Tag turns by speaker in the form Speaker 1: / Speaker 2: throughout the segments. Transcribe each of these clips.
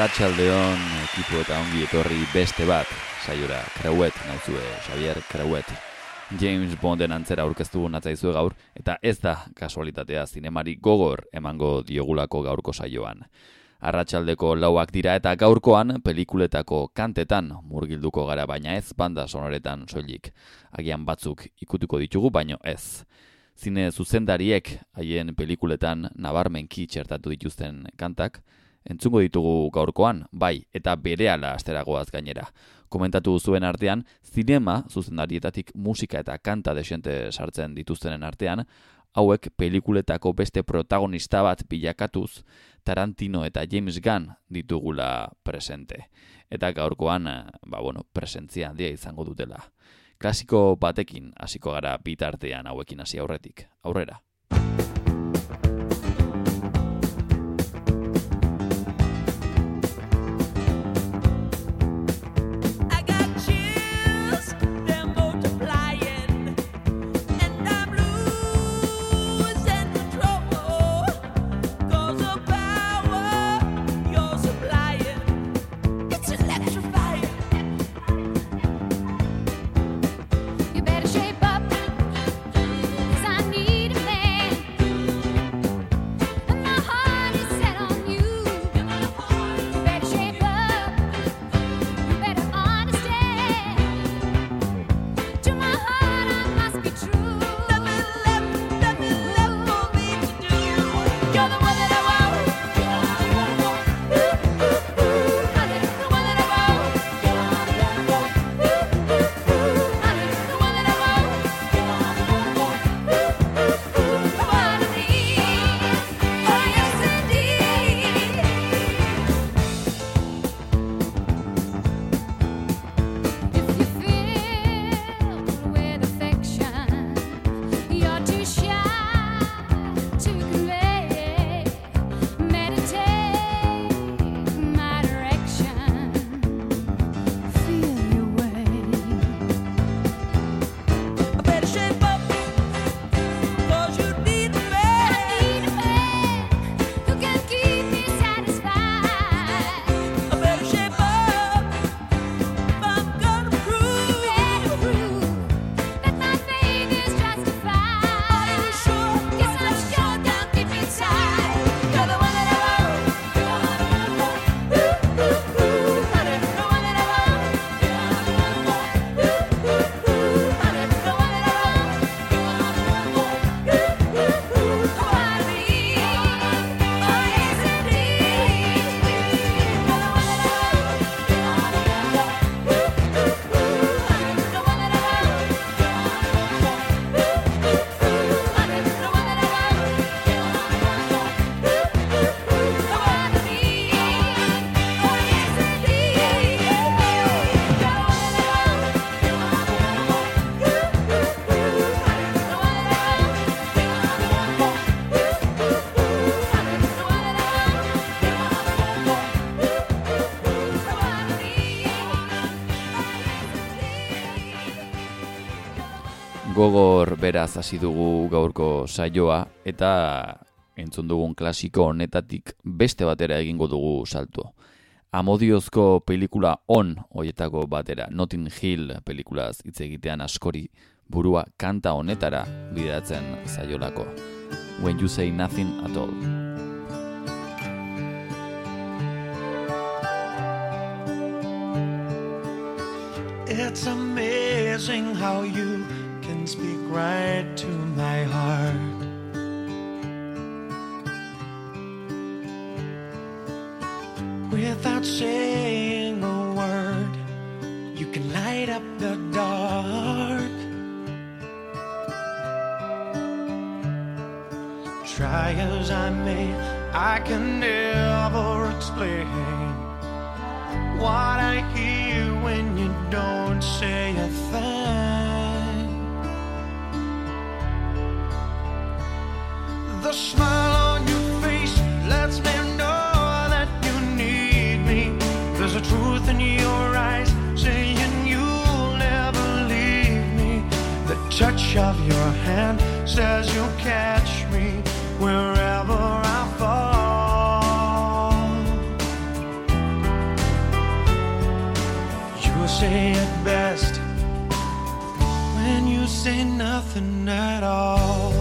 Speaker 1: Arratxaldeon ekipo eta ongi etorri beste bat, saiora, Krauet, nauzue, Xavier Krauet. James Bonden antzera aurkeztu natzaizue gaur, eta ez da kasualitatea zinemari gogor emango diogulako gaurko saioan. Arratxaldeko lauak dira eta gaurkoan pelikuletako kantetan murgilduko gara baina ez banda sonoretan soilik. Agian batzuk ikutuko ditugu baino ez. Zine zuzendariek haien pelikuletan nabarmenki txertatu dituzten kantak, entzungo ditugu gaurkoan, bai, eta berehala asteragoaz gainera. Komentatu zuen artean, zinema zuzendarietatik musika eta kanta desente sartzen dituztenen artean, hauek pelikuletako beste protagonista bat bilakatuz, Tarantino eta James Gunn ditugula presente. Eta gaurkoan, ba bueno, presentzia handia izango dutela. Klasiko batekin hasiko gara bitartean hauekin hasi aurretik. Aurrera. Beraz hasi dugu gaurko saioa eta entzun dugun klasiko honetatik beste batera egingo dugu salto. Amodiozko pelikula on hoietako batera, Notting Hill pelikulaz hitz egitean askori burua kanta honetara bideratzen zaiolako. When you say nothing at all. It's amazing how you speak right to my heart. Without saying a word, you can light up the dark. Try as I may, I can never explain what I hear when you don't say a thing. Touch of your hand says you'll catch me wherever I fall.
Speaker 2: You say it best when you say nothing at all. All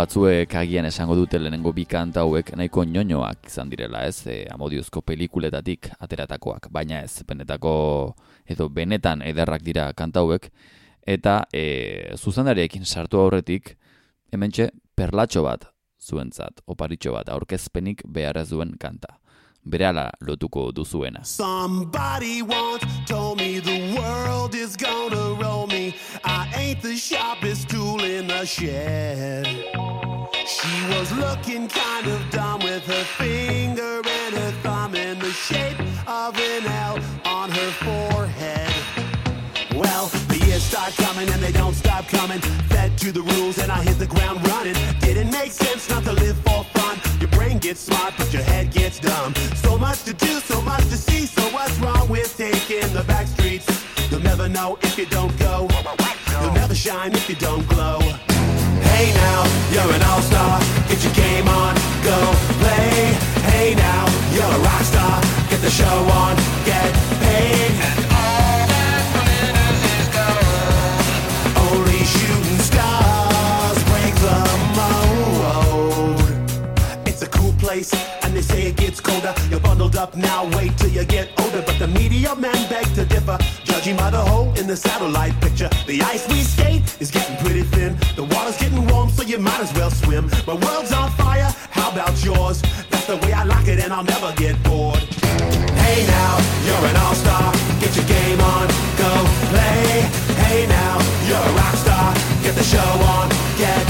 Speaker 1: Batzuek agian esango dute lehenengo bi kanta hauek nahiko ñoñoak izan direla, ez? E, amodiozko pelikuletatik ateratakoak, baina ez, benetako edo benetan ederrak dira kanta hauek eta e, zuzendariekin sartu aurretik hementxe perlatxo bat zuentzat, oparitxo bat, aurkezpenik behar ez duen kanta. Berehala lotuko duzuena.
Speaker 3: Somebody once told ain't the sharpest tool in the shed. She was looking kind of dumb with her finger and her thumb in the shape of an L on her forehead. Well, the years start coming and they don't stop coming. Fed to the rules and I hit the ground running. Didn't make sense not to live for fun. Your brain gets smart, but your head gets dumb. So much to do, so much to see. So what's wrong with taking the back streets? You'll never know if you don't go. Shine if you don't glow. Hey now, you're an all-star. Get your game on, go play. Hey now, you're a rock star. Get the show on, You're up now, wait till you get older. But the media men beg to differ, judging by the hole in the satellite picture. The ice we skate is getting pretty thin. The water's getting warm, so you might as well swim. My world's on fire, how about yours? That's the way I like it, and I'll never get bored. Hey now, you're an all-star. Get your game on, go play. Hey now, you're a rock star. Get the show on, get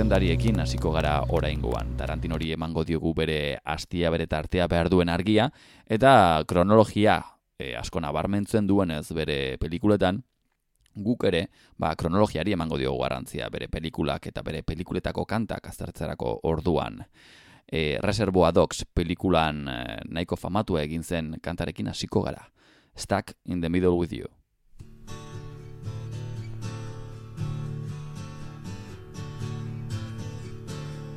Speaker 4: zuzendariekin hasiko gara oraingoan. Tarantinori emango diogu bere astia bere tartea behar duen argia eta kronologia e, asko nabarmentzen duenez bere pelikuletan guk ere, ba, kronologiari emango diogu garrantzia bere pelikulak eta bere pelikuletako kantak aztertzerako orduan. E, Reservoa Dogs pelikulan e, nahiko famatua egin zen kantarekin hasiko gara. Stuck in the middle with you.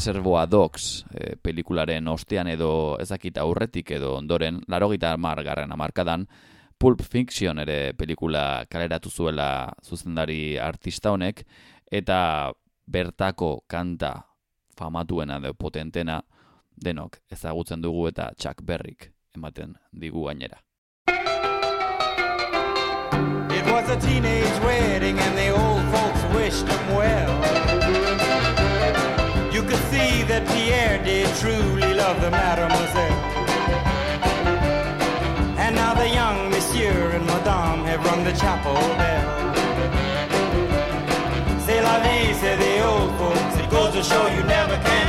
Speaker 4: Reservoa Dogs e, eh, pelikularen ostean edo ezakit aurretik edo ondoren, laro margarren amarkadan, Pulp Fiction ere pelikula kaleratu zuela zuzendari artista honek, eta bertako kanta famatuena edo potentena denok ezagutzen dugu eta Chuck Berrik ematen digu gainera.
Speaker 5: It was a teenage wedding and the old folks wished them well. see that Pierre did truly love the mademoiselle. And now the young monsieur and madame have rung the chapel bell. C'est la vie, say the old folks, it goes to show you never can.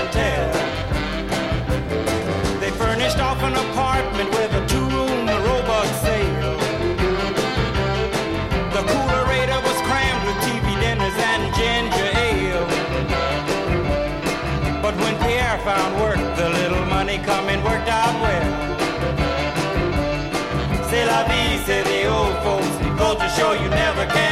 Speaker 5: Found work, the little money coming worked out well. C'est la vie, say the old folks. To show you never can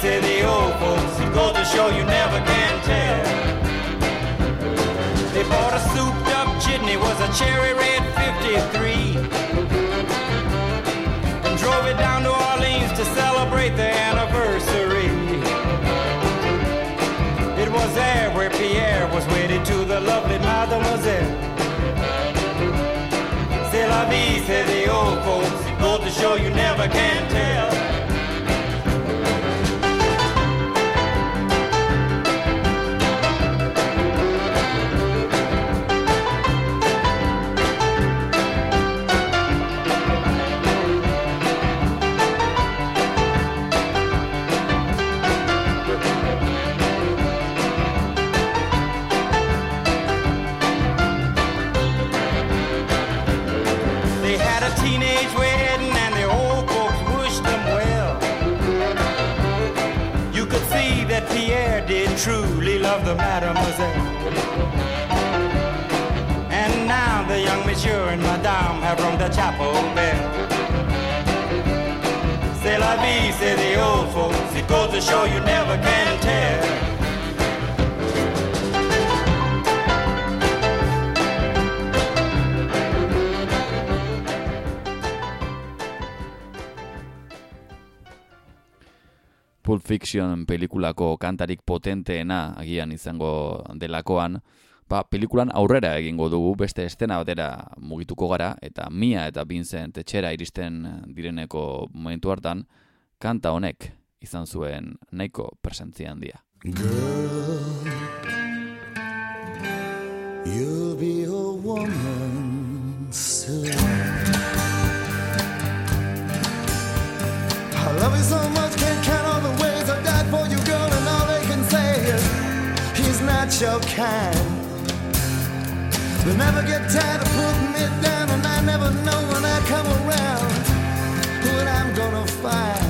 Speaker 5: say the old folks. It goes to show you never can tell. They bought a souped up chitney, was a cherry red 53. And drove it down to Orleans to celebrate their anniversary. It was there where Pierre was wedded to the lovely mademoiselle. C'est la vie, say the old folks. Goes to show you never can tell. Truly love the mademoiselle. And now the young monsieur and madame have rung the chapel bell. C'est la vie, say the old folks. It goes to show you never can tell.
Speaker 1: Pulp Fiction pelikulako kantarik potenteena agian izango delakoan, ba, pelikulan aurrera egingo dugu beste estena batera mugituko gara, eta Mia eta Vincent etxera iristen direneko momentu hartan, kanta honek izan zuen nahiko presentzia handia.
Speaker 6: Girl, you'll be a woman soon. I love you so not your kind. They never get tired of putting me down, and I never know when I come around what I'm gonna find.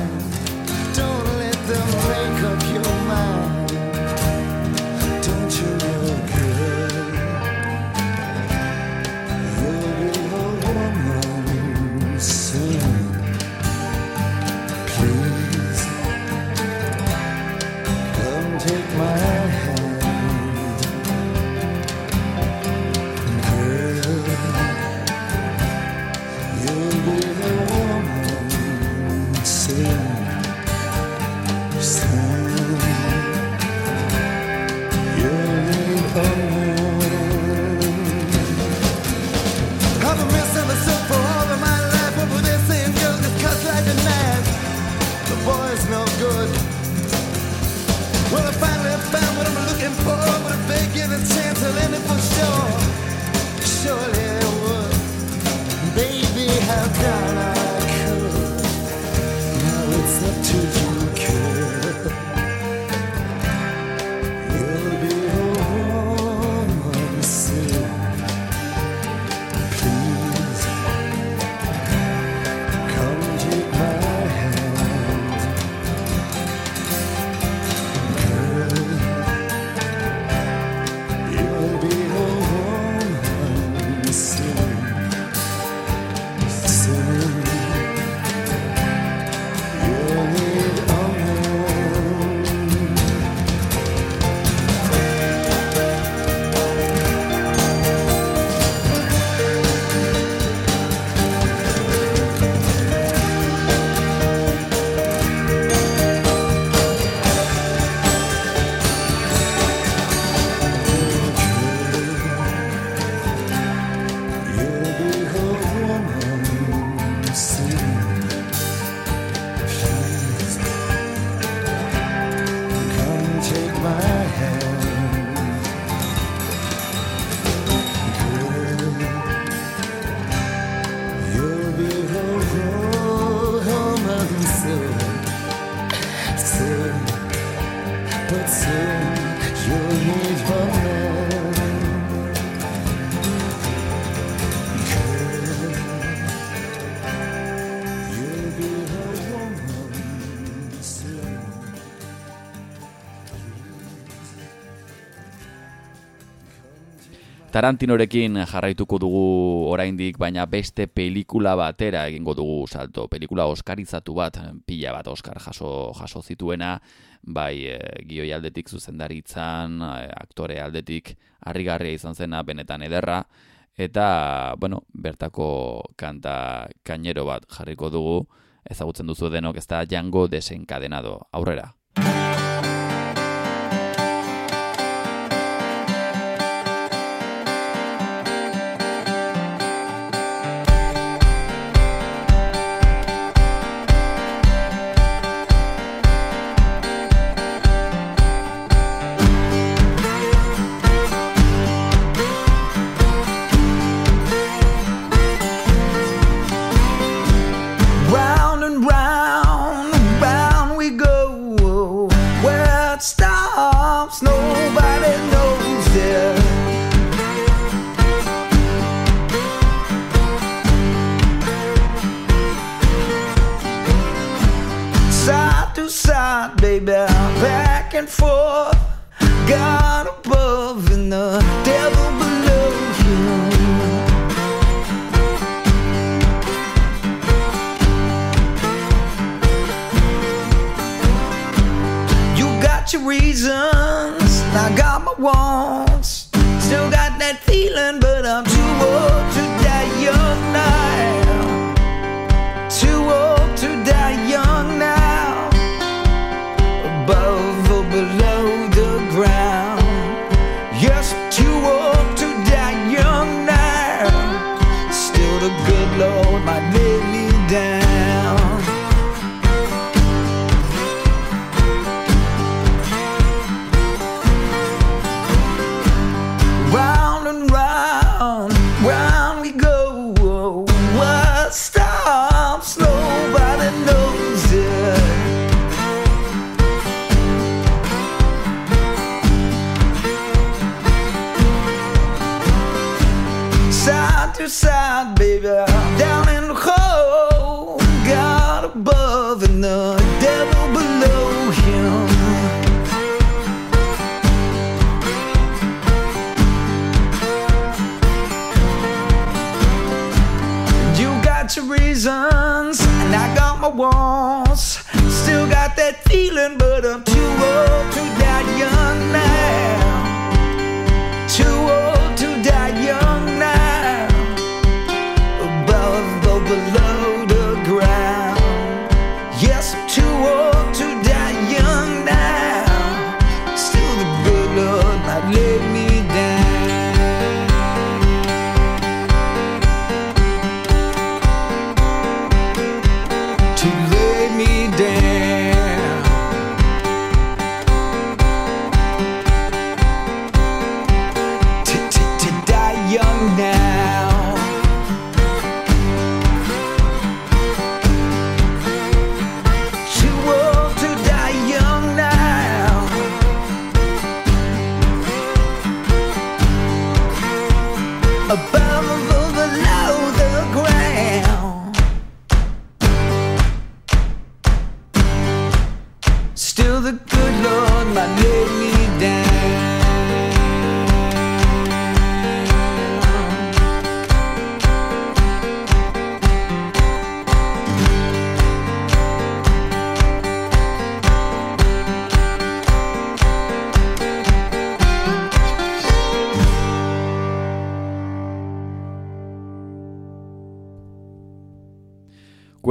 Speaker 1: Tarantinorekin jarraituko dugu oraindik, baina beste pelikula batera egingo dugu salto. Pelikula oskarizatu bat, pila bat oskar jaso, jaso zituena, bai e, gioi aldetik zuzendaritzan, e, aktore aldetik harrigarria izan zena, benetan ederra, eta, bueno, bertako kanta kainero bat jarriko dugu, ezagutzen duzu denok, ez da jango desenkadenado. Aurrera.
Speaker 7: for God.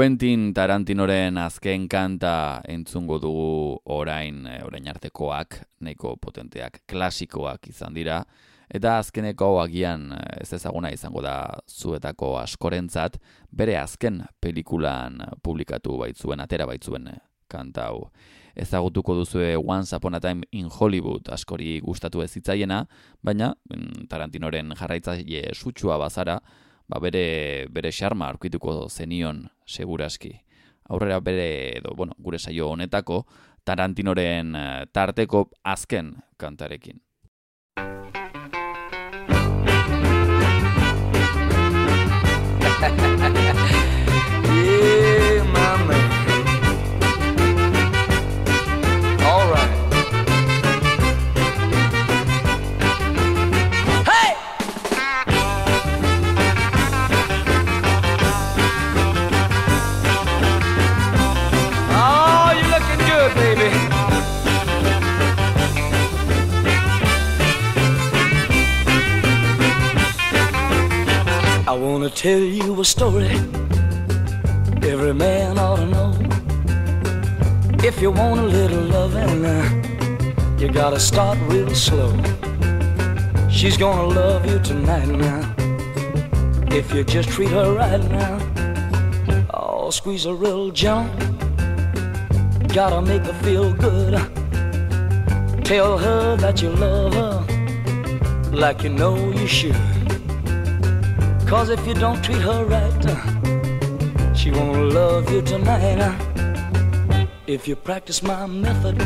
Speaker 1: Quentin Tarantinoren azken kanta entzungo dugu orain, eh, orain artekoak, nahiko potenteak, klasikoak izan dira, eta azkeneko agian eh, ez ezaguna izango da zuetako askorentzat, bere azken pelikulan publikatu baitzuen, atera baitzuen eh, kanta hau. Ezagutuko duzue Once Upon a Time in Hollywood askori gustatu ez zitzaiena, baina mm, Tarantinoren jarraitzaile sutsua bazara, ba bere bere xarma aurkituko zenion seguraski. Aurrera bere edo bueno, gure saio honetako Tarantinoren eh, tarteko azken kantarekin.
Speaker 8: Wanna tell you a story every man ought to know. If you want a little loving, uh, you gotta start real slow. She's gonna love you tonight now. If you just treat her right now, oh, squeeze her real gentle. Gotta make her feel good. Tell her that you love her like you know you should. Cause if you don't treat her right, she won't love you tonight. If you practice my method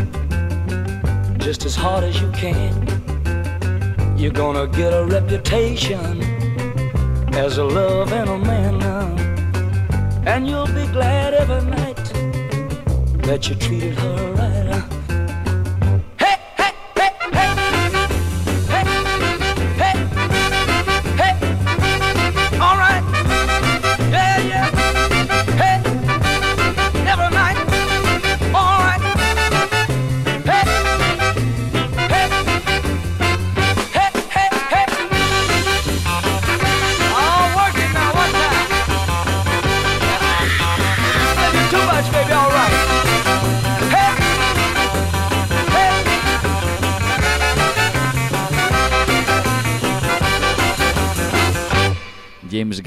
Speaker 8: just as hard as you can, you're gonna get a reputation as a love and a man. And you'll be glad every night that you treated her right.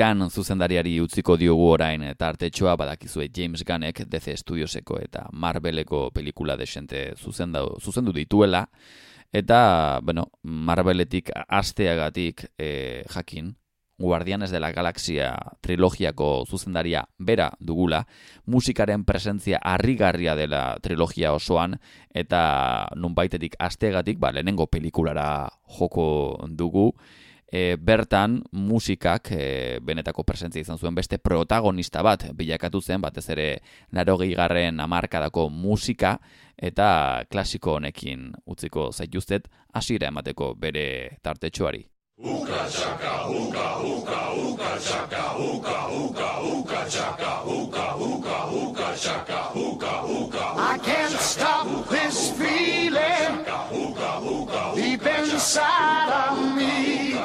Speaker 1: Gunn zuzendariari utziko diogu orain tartetxoa badakizue James Gunnek DC Studioseko eta Marveleko pelikula desente zuzenda, zuzendu dituela. Eta, bueno, Marveletik asteagatik e, jakin Guardianes de la Galaxia trilogiako zuzendaria bera dugula, musikaren presentzia harrigarria dela trilogia osoan, eta nunbaitetik asteagatik, ba, lehenengo pelikulara joko dugu, e, bertan musikak e, benetako presentzia izan zuen beste protagonista bat bilakatu zen, batez ere laro garren amarkadako musika, eta klasiko honekin utziko zaituztet hasiera emateko bere tartetxoari.
Speaker 9: I can't stop this feeling deep inside of me.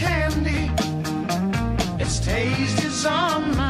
Speaker 9: candy. Its taste is on my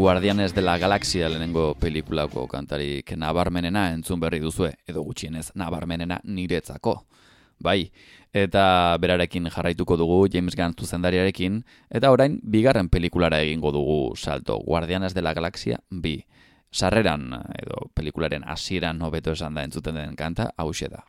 Speaker 10: Guardianes de la Galaxia lehenengo pelikulako kantarik nabarmenena entzun berri duzue, edo gutxienez nabarmenena niretzako. Bai, eta berarekin jarraituko dugu James Gunn zuzendariarekin, eta orain bigarren pelikulara egingo dugu salto, Guardianes de la Galaxia bi. Sarreran, edo pelikularen hasieran hobeto esan da entzuten den kanta, hause da.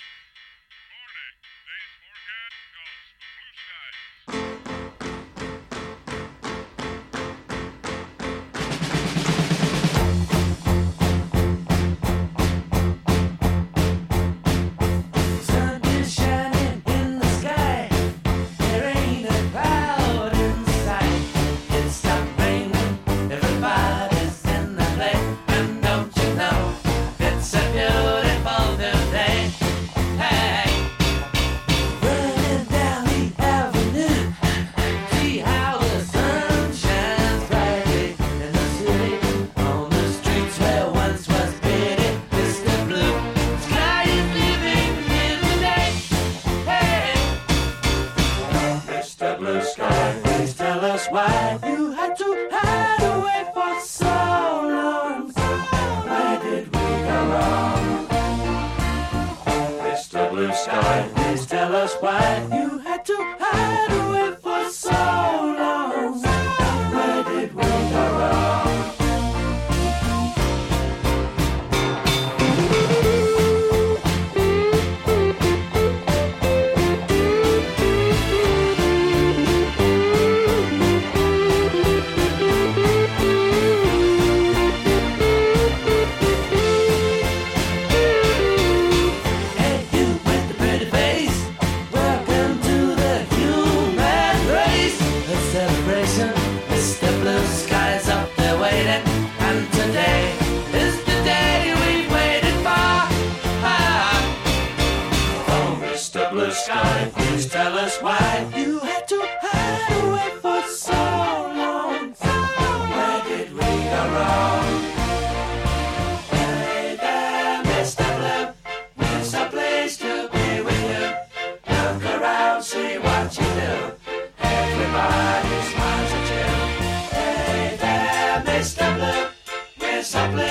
Speaker 11: Chaplin.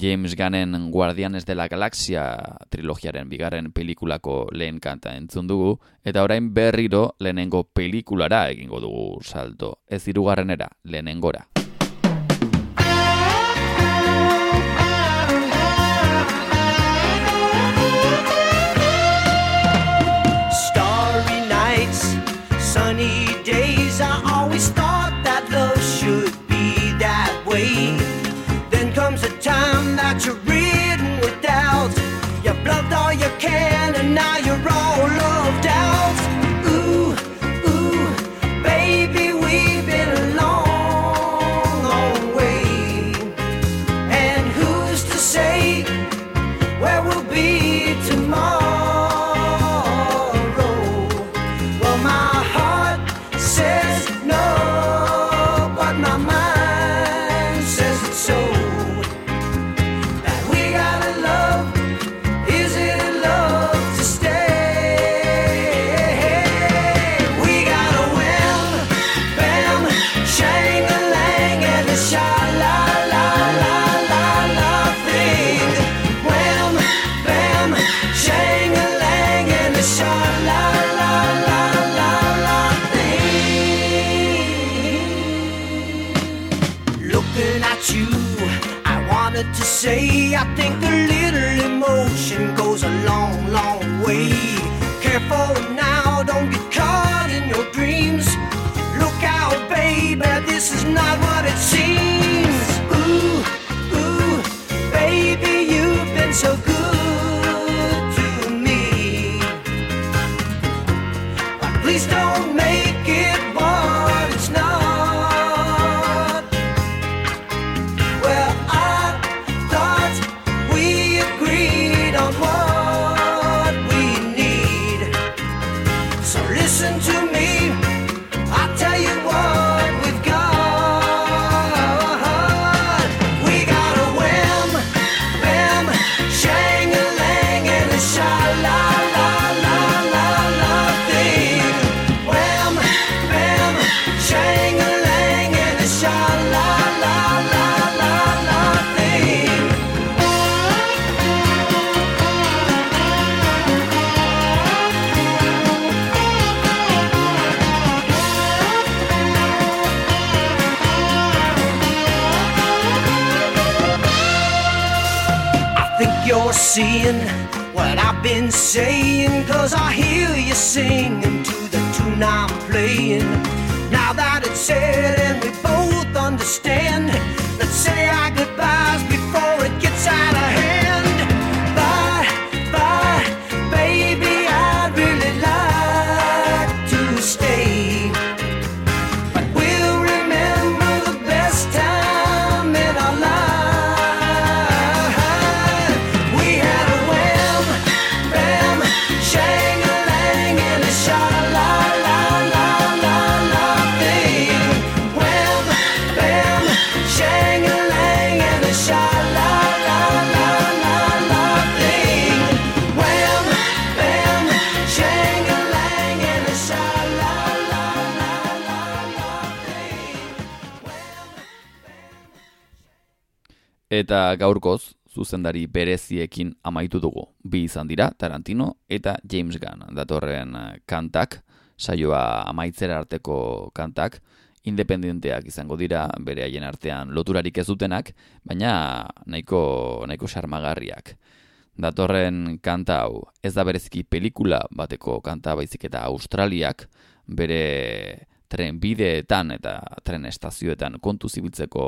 Speaker 12: James Gunnen Guardianes de la Galaxia trilogiaren bigarren pelikulako lehen kanta entzun dugu, eta orain berriro lehenengo pelikulara egingo dugu salto, ez hirugarrenera, lehenengora. Eta gaurkoz, zuzendari bereziekin amaitu dugu. Bi izan dira, Tarantino eta James Gunn. Datorren eh, kantak, saioa amaitzera arteko kantak, independenteak izango dira, bere haien artean loturarik ez dutenak, baina nahiko, nahiko sarmagarriak. Datorren kanta hau, ez da bereziki pelikula bateko kanta baizik eta Australiak, bere trenbideetan eta tren estazioetan kontu zibiltzeko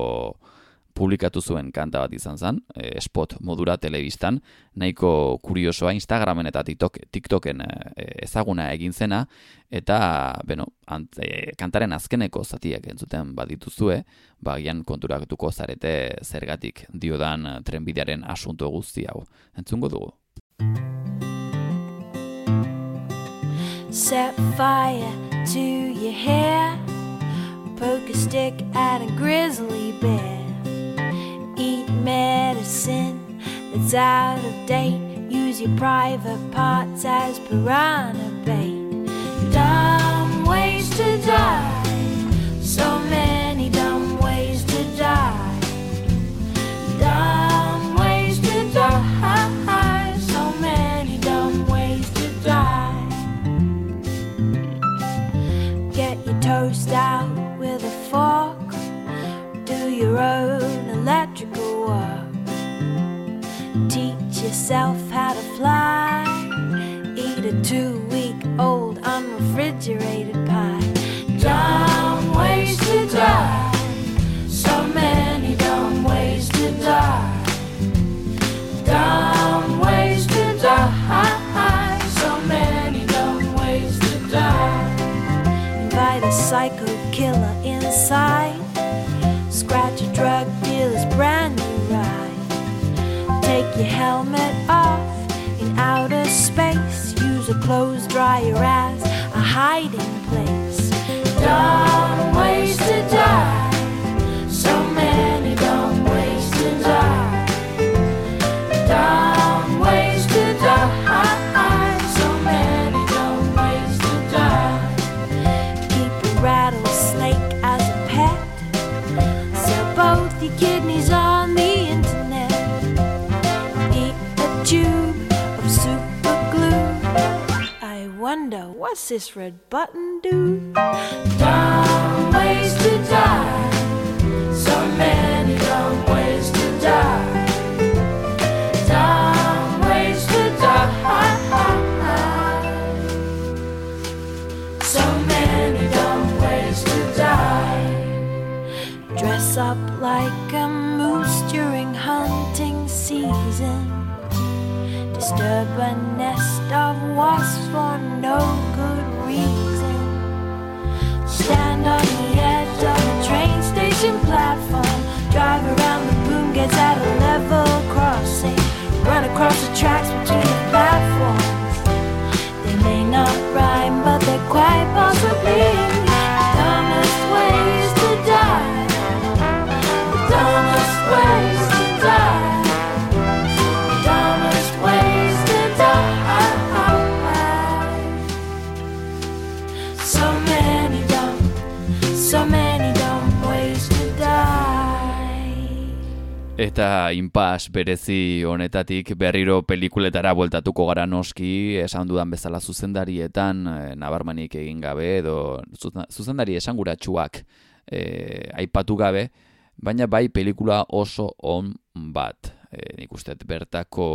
Speaker 12: publikatu zuen kanta bat izan zen, e, spot modura telebistan, nahiko kuriosoa Instagramen eta TikTok, TikToken e, ezaguna egin zena, eta, beno, ant, e, kantaren azkeneko zatiak entzuten badituzue, bagian konturatuko zarete zergatik diodan eh, trenbidearen asunto guzti hau. Entzungo dugu.
Speaker 13: Set fire to your hair. Poke a stick at a grizzly bear. eat medicine that's out of date. Use your private parts as piranha bait. Dumb ways to die. So many dumb ways to die. Dumb ways to die. So many dumb ways to die. Get your toast out with a fork. Do your own electrical work. Teach yourself how to fly. Eat a two week old unrefrigerated your helmet off in outer space. Use a clothes dryer as a hiding place. Dumb what's this red button do? Dumb ways to die. So many dumb ways to die. Dumb ways to die. So many dumb ways to die. Dress up like a moose during hunting season. Disturb a nest of wasps for no good reason. Stand on the edge of a train station platform. Drive around the boom gates at a level crossing. Run across the tracks between
Speaker 1: Eta inpas berezi honetatik berriro pelikuletara bueltatuko gara noski, esan dudan bezala zuzendarietan, e, nabarmanik egin gabe, edo zuzen- zuzendari esanguratsuak e, aipatu gabe, baina bai pelikula oso on bat. E, nik uste bertako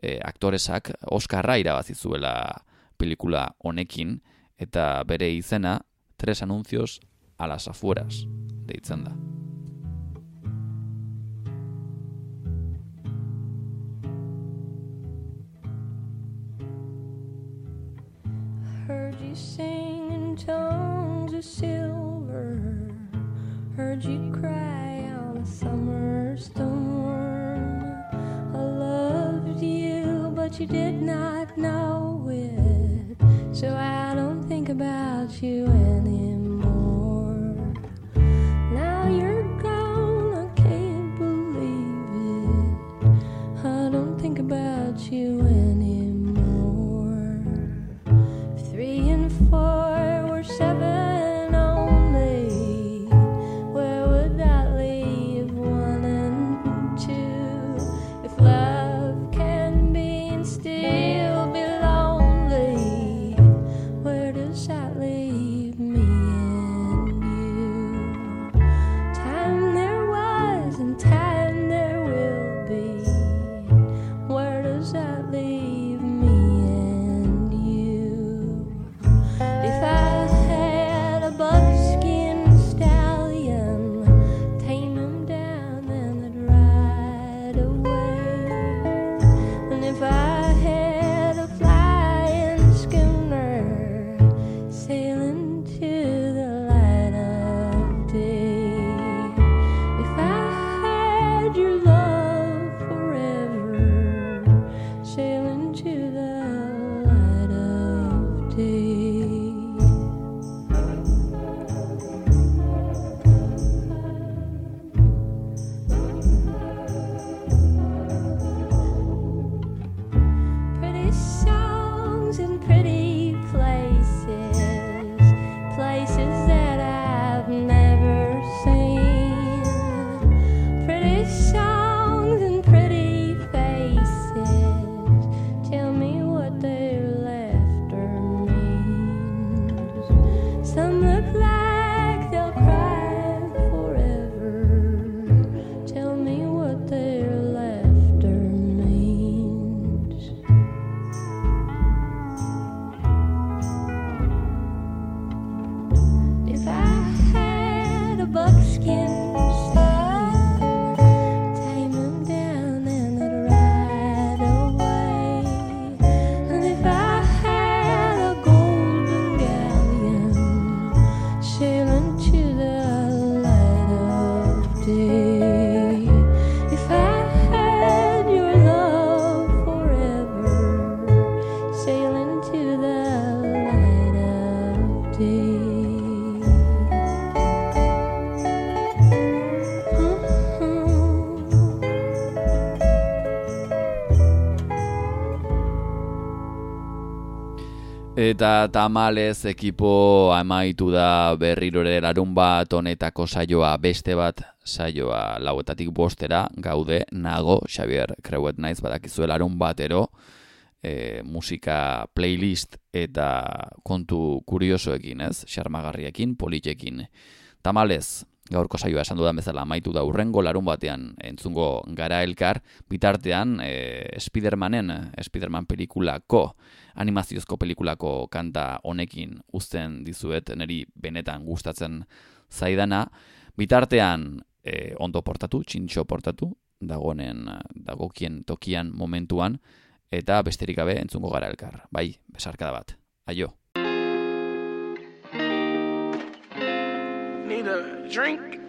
Speaker 1: e, aktoresak Oscarra irabazi zuela pelikula honekin, eta bere izena, tres anuncios a las afueras, deitzen da.
Speaker 14: You sing in tones of silver. Heard you cry on a summer storm. I loved you, but you did not know it. So I don't think about you anymore. Now you're gone, I can't believe it. I don't think about you anymore.
Speaker 1: Eta tamalez ekipo amaitu da berrirore larun bat honetako saioa beste bat saioa lauetatik bostera gaude nago Xavier Creuet naiz badakizue larun batero e, musika playlist eta kontu kuriosoekin ez, xarmagarriekin, politekin. Tamalez, gaurko saioa esan dudan bezala amaitu da urrengo larun batean entzungo gara elkar, bitartean e, Spidermanen, Spiderman pelikulako, animaziozko pelikulako kanta honekin uzten dizuet, niri benetan gustatzen zaidana, bitartean e, ondo portatu, txintxo portatu, dagonen, dagokien tokian momentuan, eta besterik gabe entzungo gara elkar. Bai, besarkada bat. Aio.
Speaker 15: Need a drink?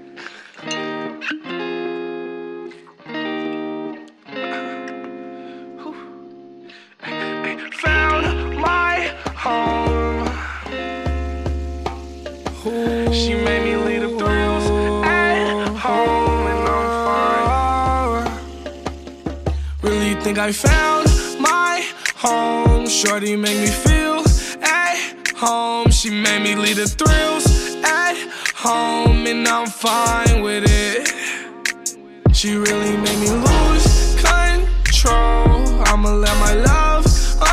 Speaker 15: Think I found my home. Shorty make me feel at home. She made me leave the thrills at home, and I'm fine with it. She really made me lose control. I'ma let my love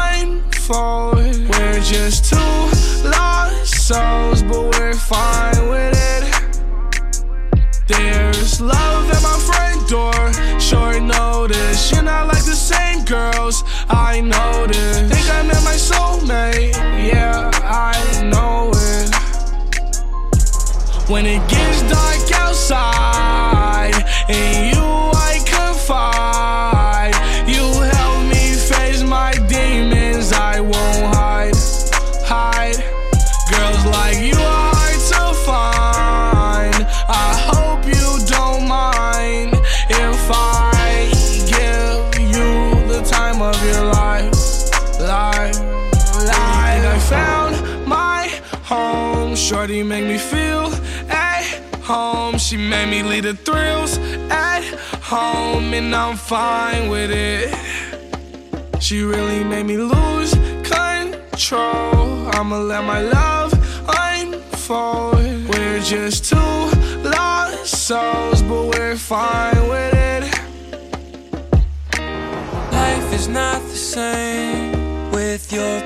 Speaker 15: unfold. We're just two lost souls, but we're fine I noticed. Think I met my soulmate. Yeah, I know it. When it gets dark outside, and I'm fine with it. She really made me lose control. I'ma let my love unfold. We're just two lost souls, but we're fine with it.
Speaker 10: Life is not the same with your